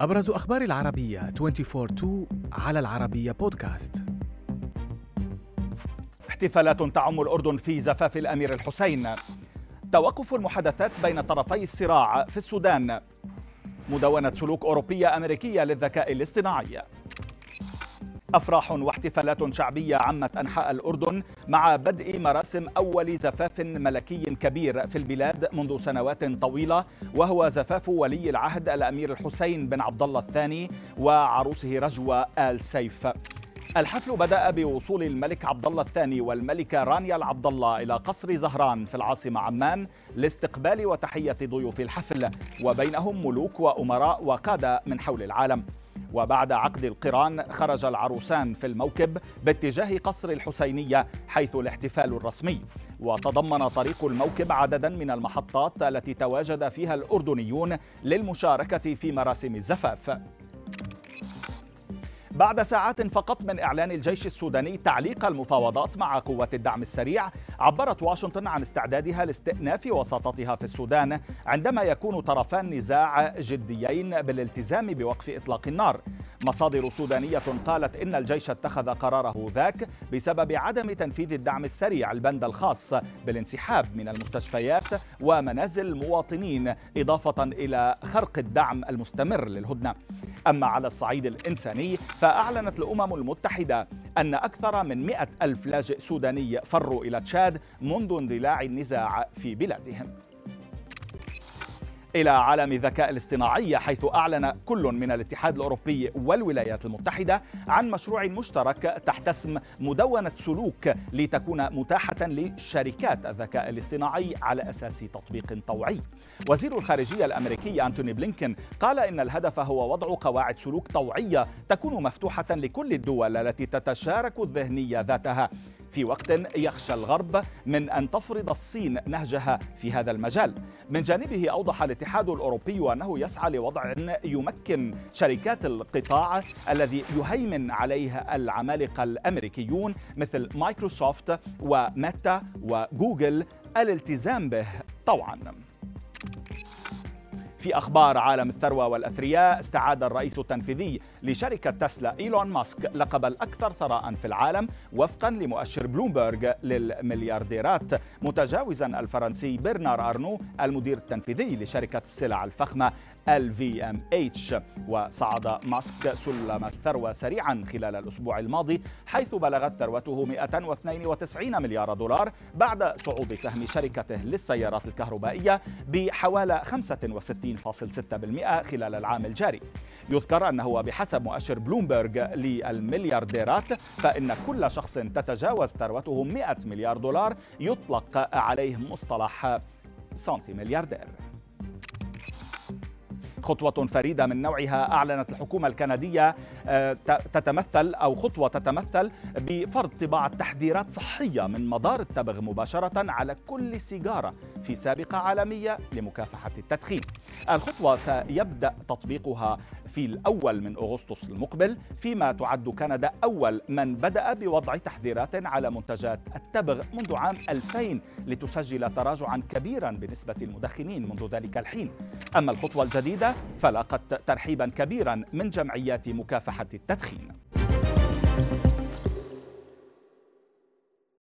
أبرز أخبار العربية 24-2 على العربية بودكاست احتفالات تعم الأردن في زفاف الأمير الحسين. توقف المحادثات بين طرفي الصراع في السودان. مدونة سلوك أوروبية أمريكية للذكاء الاصطناعي. أفراح واحتفالات شعبية عمت أنحاء الأردن مع بدء مراسم أول زفاف ملكي كبير في البلاد منذ سنوات طويلة وهو زفاف ولي العهد الأمير الحسين بن عبد الله الثاني وعروسه رجوة آل سيف. الحفل بدأ بوصول الملك عبد الله الثاني والملكة رانيا العبد الله إلى قصر زهران في العاصمة عمان لاستقبال وتحية ضيوف الحفل وبينهم ملوك وأمراء وقادة من حول العالم. وبعد عقد القران خرج العروسان في الموكب باتجاه قصر الحسينية حيث الاحتفال الرسمي. وتضمن طريق الموكب عددا من المحطات التي تواجد فيها الأردنيون للمشاركة في مراسم الزفاف. بعد ساعات فقط من إعلان الجيش السوداني تعليق المفاوضات مع قوات الدعم السريع عبرت واشنطن عن استعدادها لاستئناف وساطتها في السودان عندما يكون طرفا نزاع جديين بالالتزام بوقف إطلاق النار. مصادر سودانية قالت إن الجيش اتخذ قراره ذاك بسبب عدم تنفيذ الدعم السريع البند الخاص بالانسحاب من المستشفيات ومنازل المواطنين إضافة إلى خرق الدعم المستمر للهدنة. أما على الصعيد الإنساني فأعلنت الأمم المتحدة أن أكثر من مئة ألف لاجئ سوداني فروا إلى تشاد منذ اندلاع النزاع في بلادهم. إلى عالم الذكاء الاصطناعي حيث أعلن كل من الاتحاد الأوروبي والولايات المتحدة عن مشروع مشترك تحت اسم مدونة سلوك لتكون متاحة لشركات الذكاء الاصطناعي على أساس تطبيق طوعي. وزير الخارجية الأمريكي أنتوني بلينكن قال إن الهدف هو وضع قواعد سلوك طوعية تكون مفتوحة لكل الدول التي تتشارك الذهنية ذاتها. في وقت يخشى الغرب من أن تفرض الصين نهجها في هذا المجال. من جانبه أوضح الاتحاد الأوروبي أنه يسعى لوضع يمكن شركات القطاع الذي يهيمن عليه العمالقة الأمريكيون مثل مايكروسوفت وميتا وجوجل الالتزام به طوعا. في أخبار عالم الثروة والأثرياء استعاد الرئيس التنفيذي لشركة تسلا إيلون ماسك لقب الأكثر ثراء في العالم وفقا لمؤشر بلومبرج للمليارديرات. متجاوزا الفرنسي برنار أرنو المدير التنفيذي لشركة السلع الفخمة LVMH وصعد ماسك سلم الثروة سريعا خلال الأسبوع الماضي حيث بلغت ثروته 192 مليار دولار بعد صعود سهم شركته للسيارات الكهربائية بحوالي 65.6% خلال العام الجاري. يذكر أنه بحسب مؤشر بلومبرج للمليارديرات فإن كل شخص تتجاوز ثروته 100 مليار دولار يطلق عليه مصطلح سنتي ملياردير. خطوة فريدة من نوعها أعلنت الحكومة الكندية آه، تتمثل أو خطوة تتمثل بفرض طباعة تحذيرات صحية من مدار التبغ مباشرة على كل سيجارة في سابقة عالمية لمكافحة التدخين. الخطوة سيبدأ تطبيقها في الأول من أغسطس المقبل فيما تعد كندا أول من بدأ بوضع تحذيرات على منتجات التبغ منذ عام 2000 لتسجل تراجعا كبيرا بنسبة المدخنين منذ ذلك الحين. أما الخطوة الجديدة فلاقت ترحيبا كبيرا من جمعيات مكافحة التدخين.